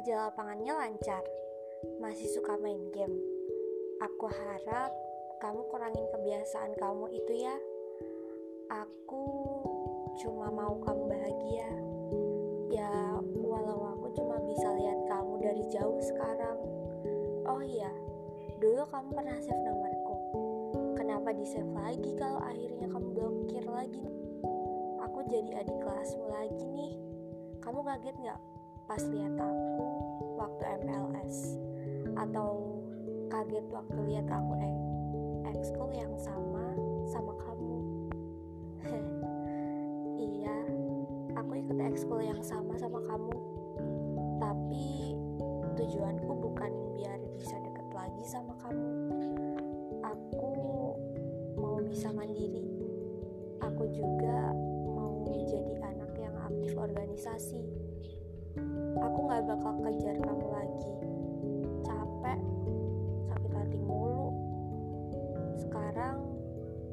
kerja lapangannya lancar? Masih suka main game? Aku harap kamu kurangin kebiasaan kamu itu ya. Aku cuma mau kamu bahagia. Ya, walau aku cuma bisa lihat kamu dari jauh sekarang. Oh iya, dulu kamu pernah save nomorku. Kenapa di save lagi kalau akhirnya kamu blokir lagi? Aku jadi adik kelasmu lagi nih. Kaget nggak pas lihat aku waktu MLS? Atau kaget waktu lihat aku eh ekskul yang sama sama kamu? iya, aku ikut ekskul yang sama sama kamu. Tapi tujuanku bukan biar bisa deket lagi sama kamu. Aku mau bisa mandiri. Organisasi. Aku gak bakal kejar kamu lagi. Capek, sakit hati mulu. Sekarang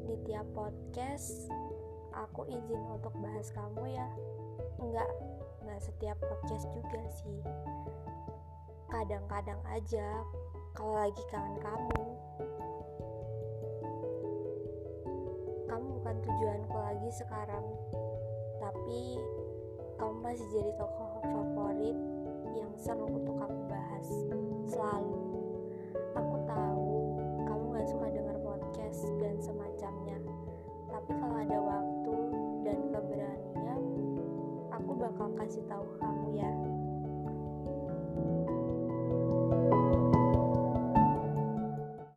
di tiap podcast aku izin untuk bahas kamu ya. Enggak, enggak setiap podcast juga sih. Kadang-kadang aja kalau lagi kangen kamu. Kamu bukan tujuanku lagi sekarang, tapi masih jadi tokoh favorit yang seru untuk aku bahas selalu. Aku tahu kamu gak suka dengar podcast dan semacamnya, tapi kalau ada waktu dan keberanian, aku bakal kasih tahu kamu